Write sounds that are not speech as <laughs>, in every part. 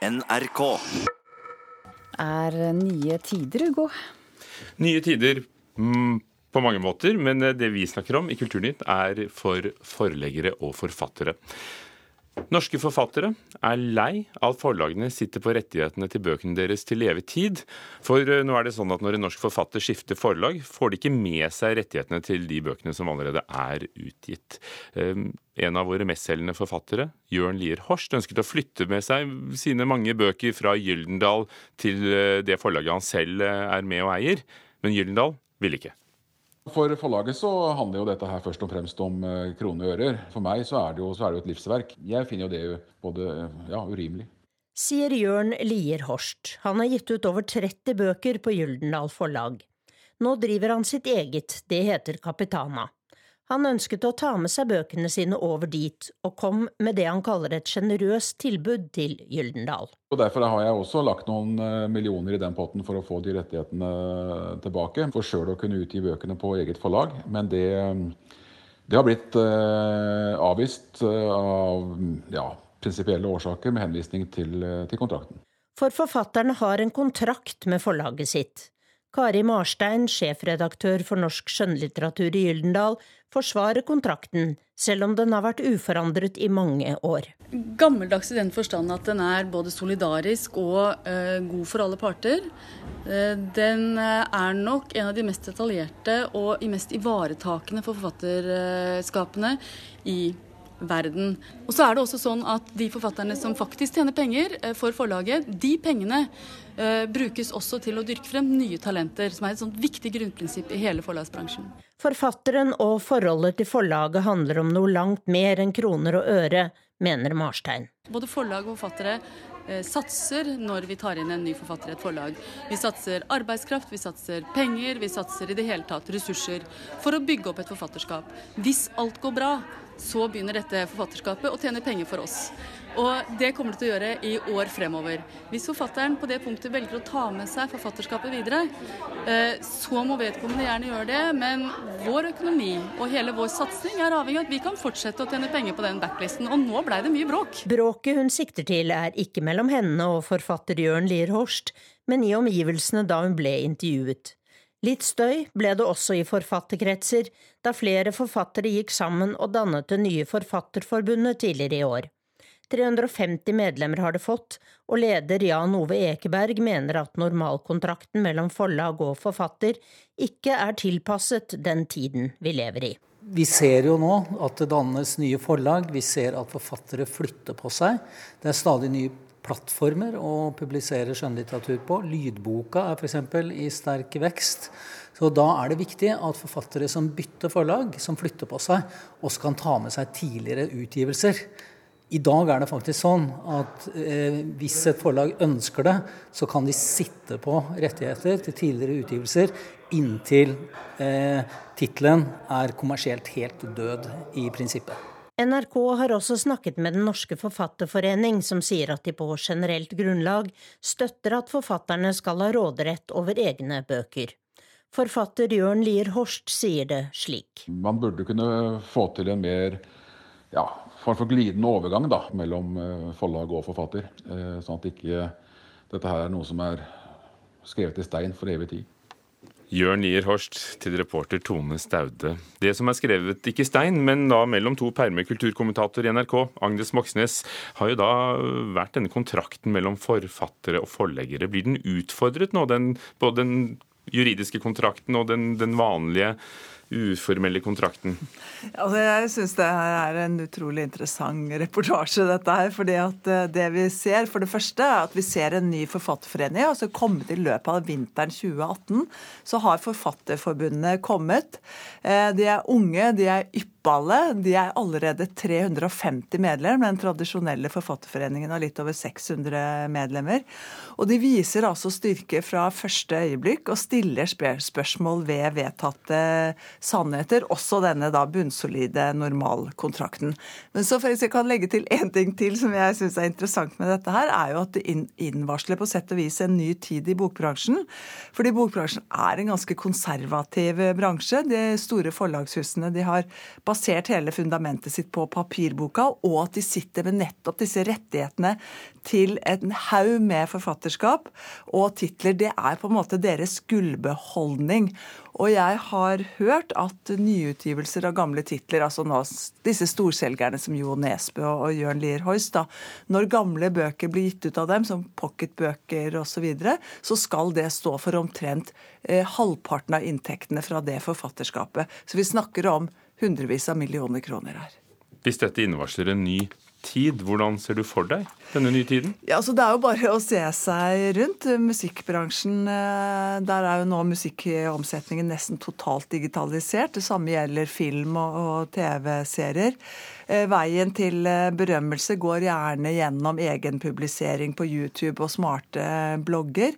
NRK. Er nye tider, Ugo? Nye tider mm, på mange måter, men det vi snakker om i Kulturnytt er for forleggere og forfattere. Norske forfattere er lei av at forlagene sitter på rettighetene til bøkene deres til evig tid. For eh, nå er det sånn at når en norsk forfatter skifter forlag, får de ikke med seg rettighetene til de bøkene som allerede er utgitt. Ehm, en av våre mestselgende forfattere, Jørn Lier Horst, ønsket å flytte med seg sine mange bøker fra Gyldendal til eh, det forlaget han selv eh, er med og eier, men Gyldendal ville ikke. For forlaget så handler jo dette her først og fremst om eh, kroner og ører. For meg så er, det jo, er det jo et livsverk. Jeg finner jo det både ja, urimelig. Sier Jørn Lier Horst. Han har gitt ut over 30 bøker på Gyldendal forlag. Nå driver han sitt eget, det heter Kapitana. Han ønsket å ta med seg bøkene sine over dit, og kom med det han kaller et sjenerøst tilbud til Gyldendal. Og Derfor har jeg også lagt noen eh, millioner i den potten for å få de rettighetene tilbake. For sjøl å kunne utgi bøkene på eget forlag. Men det, det har blitt eh, avvist eh, av ja, prinsipielle årsaker med henvisning til, til kontrakten. For forfatterne har en kontrakt med forlaget sitt. Kari Marstein, sjefredaktør for norsk skjønnlitteratur i Gyldendal, forsvarer kontrakten, selv om den har vært uforandret i mange år. Gammeldags i den forstand at den er både solidarisk og uh, god for alle parter. Uh, den er nok en av de mest detaljerte og mest ivaretakende for forfatterskapene i verden. Og så er det også sånn at de forfatterne som faktisk tjener penger uh, for forlaget, de pengene Eh, brukes også til å dyrke frem nye talenter, som er et sånt viktig grunnprinsipp i hele forlagsbransjen. Forfatteren og forholdet til forlaget handler om noe langt mer enn kroner og øre, mener Marstein. Både forlag og forfattere eh, satser når vi tar inn en ny forfatter i et forlag. Vi satser arbeidskraft, vi satser penger, vi satser i det hele tatt ressurser for å bygge opp et forfatterskap. Hvis alt går bra, så begynner dette forfatterskapet å tjene penger for oss. Og det kommer det til å gjøre i år fremover. Hvis forfatteren på det punktet velger å ta med seg forfatterskapet videre, eh, så må vedkommende gjerne gjøre det, men vår økonomi og hele vår satsing er avhengig av at vi kan fortsette å tjene penger på den backlisten, og nå blei det mye bråk. Bråket hun sikter til er ikke mellom henne og forfatter Jørn Lier Horst, men i omgivelsene da hun ble intervjuet. Litt støy ble det også i forfatterkretser, da flere forfattere gikk sammen og dannet det nye Forfatterforbundet tidligere i år. 350 medlemmer har det fått, og leder Jan Ove Ekeberg mener at normalkontrakten mellom forlag og forfatter ikke er tilpasset den tiden vi lever i. Vi ser jo nå at det dannes nye forlag, vi ser at forfattere flytter på seg. Det er stadig nye plattformer å publisere skjønnlitteratur på. Lydboka er f.eks. i sterk vekst. Så da er det viktig at forfattere som bytter forlag, som flytter på seg, også kan ta med seg tidligere utgivelser. I dag er det faktisk sånn at eh, hvis et forlag ønsker det, så kan de sitte på rettigheter til tidligere utgivelser inntil eh, tittelen er kommersielt helt død i prinsippet. NRK har også snakket med Den norske forfatterforening, som sier at de på generelt grunnlag støtter at forfatterne skal ha råderett over egne bøker. Forfatter Jørn Lier Horst sier det slik. Man burde kunne få til en mer ja, form for glidende overgang da, mellom eh, forlag og forfatter. Eh, sånn at ikke dette her er noe som er skrevet i stein for evig tid. Jørn Lier Horst til reporter Tone Staude. Det som er skrevet ikke stein, men da mellom to permer kulturkommentator i NRK, Agnes Moxnes, har jo da vært denne kontrakten mellom forfattere og forleggere. Blir den utfordret nå, den, både den juridiske kontrakten og den, den vanlige uformelle kontrakten? Altså, jeg syns det er en utrolig interessant reportasje, dette her. fordi at eh, det vi ser, for det første, er at vi ser en ny forfatterforening. altså Kommet i løpet av vinteren 2018, så har Forfatterforbundet kommet. Eh, de er unge, de er ypperlige de er allerede 350 medlemmer. Den tradisjonelle forfatterforeningen har litt over 600 medlemmer. Og de viser altså styrke fra første øyeblikk og stiller spørsmål ved vedtatte sannheter. Også denne da bunnsolide normalkontrakten. Men så for jeg kan legge til én ting til som jeg syns er interessant med dette her, er jo at det innvarsler på sett og vis en ny tid i bokbransjen. Fordi bokbransjen er en ganske konservativ bransje. De store forlagshusene de har basert hele fundamentet sitt på papirboka, og at de sitter med nettopp disse rettighetene til en haug med forfatterskap og titler. Det er på en måte deres gullbeholdning. Og jeg har hørt at nyutgivelser av gamle titler, altså nå, disse storselgerne som Jo Nesbø og Jørn Lier Hoist, da, når gamle bøker blir gitt ut av dem, som pocketbøker osv., så, videre, så skal det stå for omtrent eh, halvparten av inntektene fra det forfatterskapet. Så vi snakker om hundrevis av millioner kroner her. Hvis dette innevarsler en ny tid. Hvordan ser du for deg denne nye tiden? Ja, altså Det er jo bare å se seg rundt. Musikkbransjen, eh, der er jo nå musikkomsetningen nesten totalt digitalisert. Det samme gjelder film og TV-serier. Eh, veien til eh, berømmelse går gjerne gjennom egenpublisering på YouTube og smarte blogger.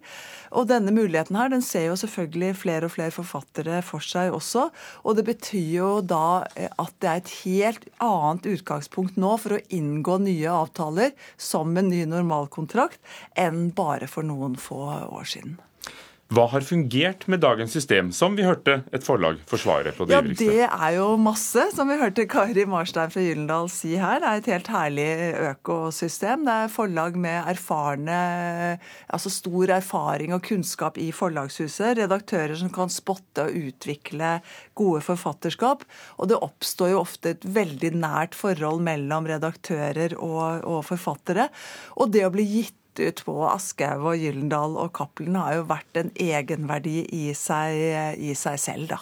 Og denne muligheten her, den ser jo selvfølgelig flere og flere forfattere for seg også. Og det betyr jo da eh, at det er et helt annet utgangspunkt nå for å inngå nye avtaler som en ny normalkontrakt enn bare for noen få år siden. Hva har fungert med dagens system, som vi hørte et forlag forsvare på det ja, ivrigste? Det er jo masse, som vi hørte Kari Marstein fra Gyllendal si her. Det er et helt herlig økosystem. Det er forlag med erfarne, altså stor erfaring og kunnskap i forlagshuset. Redaktører som kan spotte og utvikle gode forfatterskap. Og det oppstår jo ofte et veldig nært forhold mellom redaktører og, og forfattere. Og det å bli gitt ut på Aschehoug og Gyllendal og Cappelen har jo vært en egenverdi i seg, i seg selv, da.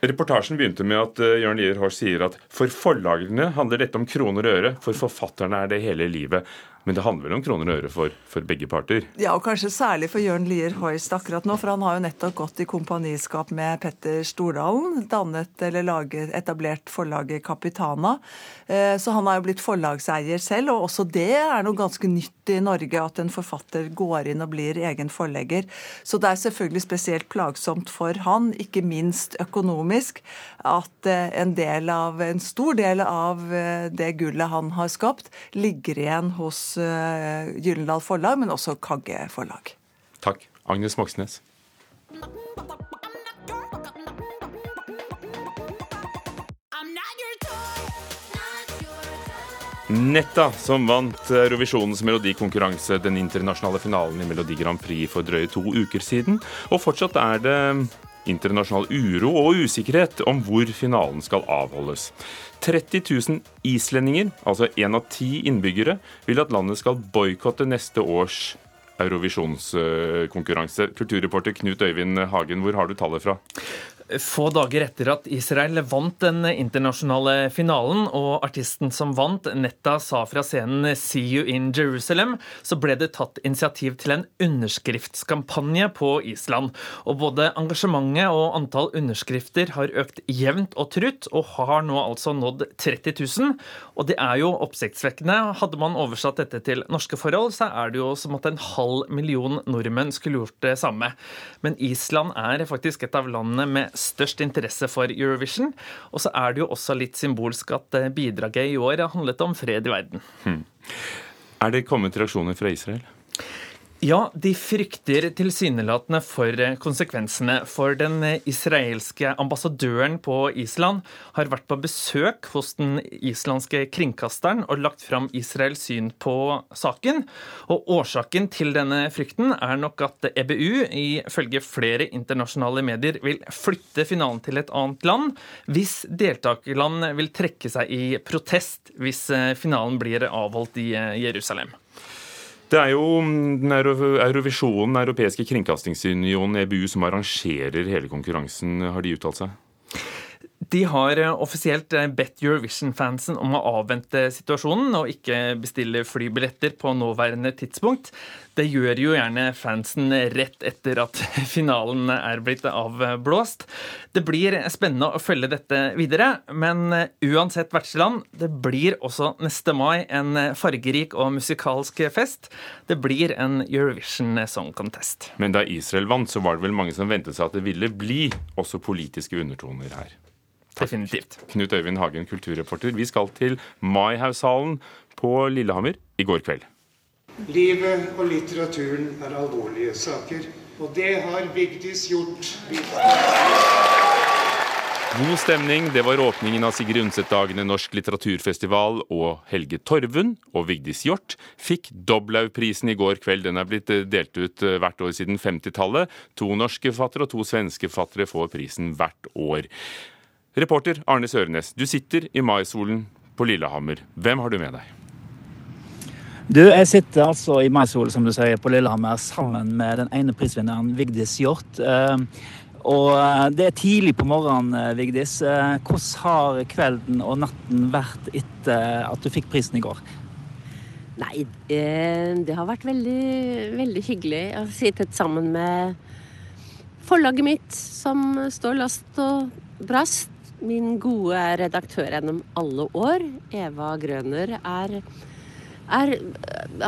Reportasjen begynte med at uh, Jørn Lier Hors sier at for forlagene handler dette om kroner og øre, for forfatterne er det hele livet. Men det handler vel om kroner og øre for, for, begge parter? Ja, og kanskje særlig for Jørn Lier Hoist akkurat nå. For han har jo nettopp gått i kompaniskap med Petter Stordalen. Dannet eller laget, etablert forlaget Capitana. Eh, så han er jo blitt forlagseier selv, og også det er noe ganske nytt i Norge at en forfatter går inn og blir egen forlegger. Så det er selvfølgelig spesielt plagsomt for han, ikke minst økonomisk, at eh, en, del av, en stor del av eh, det gullet han har skapt, ligger igjen hos Gyllendal Forlag, men også Kagge Forlag. Takk. Agnes Moxnes. Netta, som vant Eurovisjonens melodikonkurranse, den internasjonale finalen i Melodi Grand Prix for drøye to uker siden. Og fortsatt er det internasjonal uro og usikkerhet om hvor finalen skal avholdes. 30 000 islendinger, altså én av ti innbyggere, vil at landet skal boikotte neste års Eurovisjonskonkurranse. Kulturreporter Knut Øyvind Hagen, hvor har du tallet fra? Få dager etter at Israel vant den internasjonale finalen, og artisten som vant, Netta, sa fra scenen 'See you in Jerusalem', så ble det tatt initiativ til en underskriftskampanje på Island. Og både engasjementet og antall underskrifter har økt jevnt og trutt, og har nå altså nådd 30 000. Og det er jo oppsiktsvekkende. Hadde man oversatt dette til norske forhold, så er det jo som at en halv million nordmenn skulle gjort det samme. Men Island er faktisk et av landene med størst interesse for Eurovision. Og så er det jo også litt symbolsk at eh, bidraget i år har handlet om fred i verden. Hmm. Er det kommet reaksjoner fra Israel? Ja, de frykter tilsynelatende for eh, konsekvensene. For den eh, israelske ambassadøren på Island har vært på besøk hos den islandske kringkasteren og lagt fram Israels syn på saken. Og årsaken til denne frykten er nok at EBU, ifølge flere internasjonale medier, vil flytte finalen til et annet land hvis deltakerland vil trekke seg i protest hvis eh, finalen blir avholdt i Jerusalem. Det er jo Eurovisjonen, Den europeiske kringkastingsunionen, EBU, som arrangerer hele konkurransen. Har de uttalt seg? De har eh, offisielt eh, bedt Eurovision-fansen om å avvente situasjonen og ikke bestille flybilletter på nåværende tidspunkt. Det gjør jo gjerne fansen rett etter at <laughs> finalen er blitt avblåst. Det blir spennende å følge dette videre, men eh, uansett vertsland, det blir også neste mai en fargerik og musikalsk fest. Det blir en Eurovision Song Contest. Men da Israel vant, så var det vel mange som ventet seg at det ville bli også politiske undertoner her? Definitivt. Knut Øyvind Hagen, kulturreporter. Vi skal til Maihaugshallen på Lillehammer i går kveld. Livet og litteraturen er alvorlige saker, og det har Vigdis gjort. God stemning. Det var åpningen av Sigrid Undset-dagene Norsk litteraturfestival, og Helge Torvund og Vigdis Hjort fikk Doblaug-prisen i går kveld. Den er blitt eh, delt ut eh, hvert år siden 50-tallet. To norske forfattere og to svenske forfattere får prisen hvert år. Reporter Arne Sørenes, du sitter i maisolen på Lillehammer. Hvem har du med deg? Du, Jeg sitter altså i maisolen som du sier, på Lillehammer sammen med den ene prisvinneren, Vigdis Hjorth. Eh, og eh, det er tidlig på morgenen, eh, Vigdis. Hvordan har kvelden og natten vært etter at du fikk prisen i går? Nei, det har vært veldig, veldig hyggelig. Jeg har sittet sammen med forlaget mitt, som står last og brast. Min gode redaktør gjennom alle år, Eva Grøner, er, er,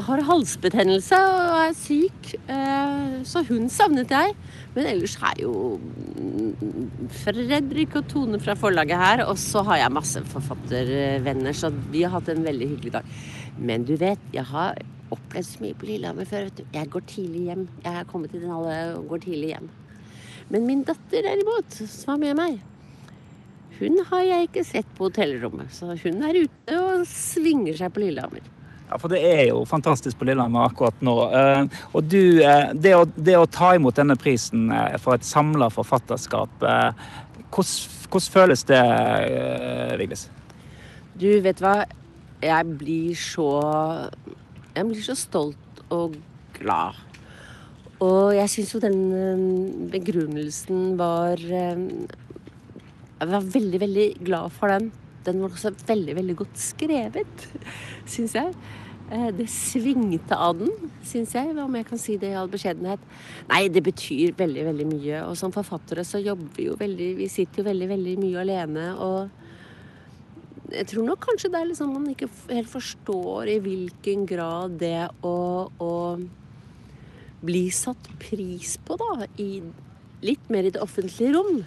har halsbetennelse og er syk. Så hun savnet jeg. Men ellers er jo Fredrik og Tone fra forlaget her. Og så har jeg masse forfattervenner, så vi har hatt en veldig hyggelig dag. Men du vet, jeg har opplevd så mye på Lillehammer før. vet du. Jeg går tidlig hjem. Jeg har kommet til den alle og går tidlig hjem. Men min datter derimot, som var med meg, hun har jeg ikke sett på hotellrommet. Så hun er ute og svinger seg på Lillehammer. Ja, for det er jo fantastisk på Lillehammer akkurat nå. Eh, og du, eh, det å, det å ta imot denne prisen eh, for et samla forfatterskap, hvordan, hvordan, føles det, Vigdis? Du, vet hva. Jeg blir så Jeg blir så stolt og glad. Og jeg syns jo den begrunnelsen var Jeg var veldig, veldig glad for den. Den var også veldig, veldig godt skrevet, syns jeg. Eh, det svingte av den, syns jeg, om jeg kan si det i all beskjedenhet. Nei, det betyr veldig, veldig mye. Og som forfattere så jobber vi jo veldig Vi sitter jo veldig, veldig mye alene. Og jeg tror nok kanskje det er liksom man ikke helt forstår i hvilken grad det å, å bli satt pris på, da, i litt mer i det offentlige rom.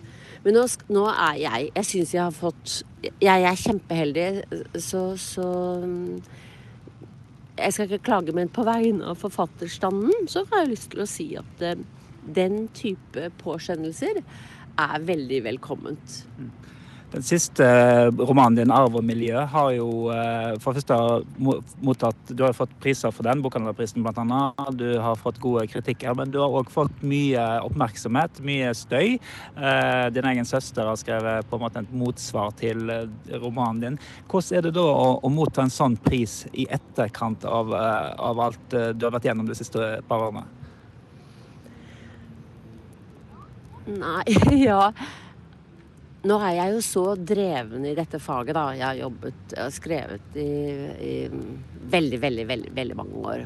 Men nå, nå er jeg Jeg syns jeg har fått Jeg er kjempeheldig, så, så jeg skal ikke klage, men på vegne av forfatterstanden så har jeg lyst til å si at eh, den type påskjønnelser er veldig velkomment. Mm. Den siste eh, romanen din, 'Arv og miljø', har jo eh, for første mottatt Du har fått priser for den, Bokhandlerprisen bl.a. Du har fått gode kritikker, men du har òg fått mye oppmerksomhet, mye støy. Eh, din egen søster har skrevet på en måte et motsvar til romanen din. Hvordan er det da å, å motta en sånn pris i etterkant av, av alt du har vært gjennom de siste par årene? Nei, <laughs> ja nå er jeg jo så dreven i dette faget, da. Jeg har jobbet og skrevet i, i veldig, veldig, veldig, veldig mange år.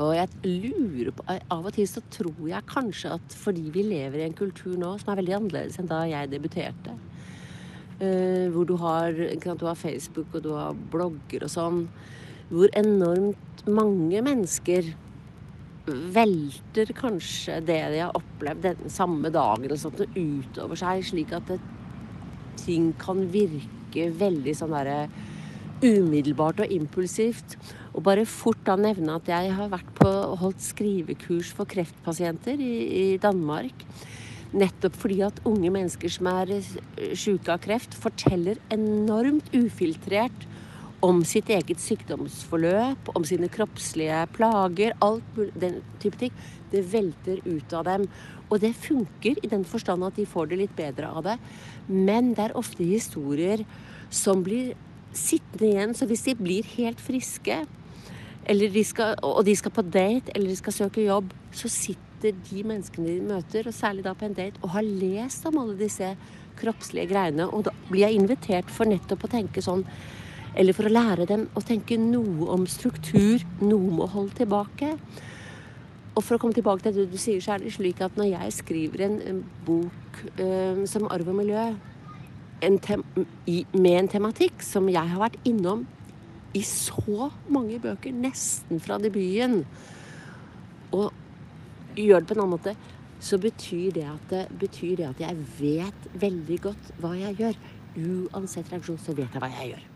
Og jeg lurer på Av og til så tror jeg kanskje at fordi vi lever i en kultur nå som er veldig annerledes enn da jeg debuterte, uh, hvor du har, du har Facebook og du har blogger og sånn, hvor enormt mange mennesker velter kanskje det de har opplevd den samme dagen eller sånt, utover seg, slik at det ting kan virke veldig sånn derre umiddelbart og impulsivt. Og bare fort da nevne at jeg har vært på holdt skrivekurs for kreftpasienter i, i Danmark. Nettopp fordi at unge mennesker som er syke av kreft, forteller enormt ufiltrert om sitt eget sykdomsforløp, om sine kroppslige plager, alt den type ting. Det velter ut av dem. Og det funker i den forstand at de får det litt bedre av det. Men det er ofte historier som blir sittende igjen. Så hvis de blir helt friske, de skal, og de skal på date eller de skal søke jobb, så sitter de menneskene de møter, og særlig da på en date, og har lest om alle disse kroppslige greiene. Og da blir jeg invitert for nettopp å tenke sånn Eller for å lære dem å tenke noe om struktur, noe med å holde tilbake. Og for å komme tilbake til det du sier, så er det slik at når jeg skriver en, bok eh, som arv og miljø, i, med en tematikk som jeg har vært innom i så mange bøker, nesten fra debuten, og gjør det på en annen måte, så betyr det, at, det, betyr det at jeg vet veldig godt hva jeg gjør. Uansett reaksjon, så vet jeg hva jeg gjør.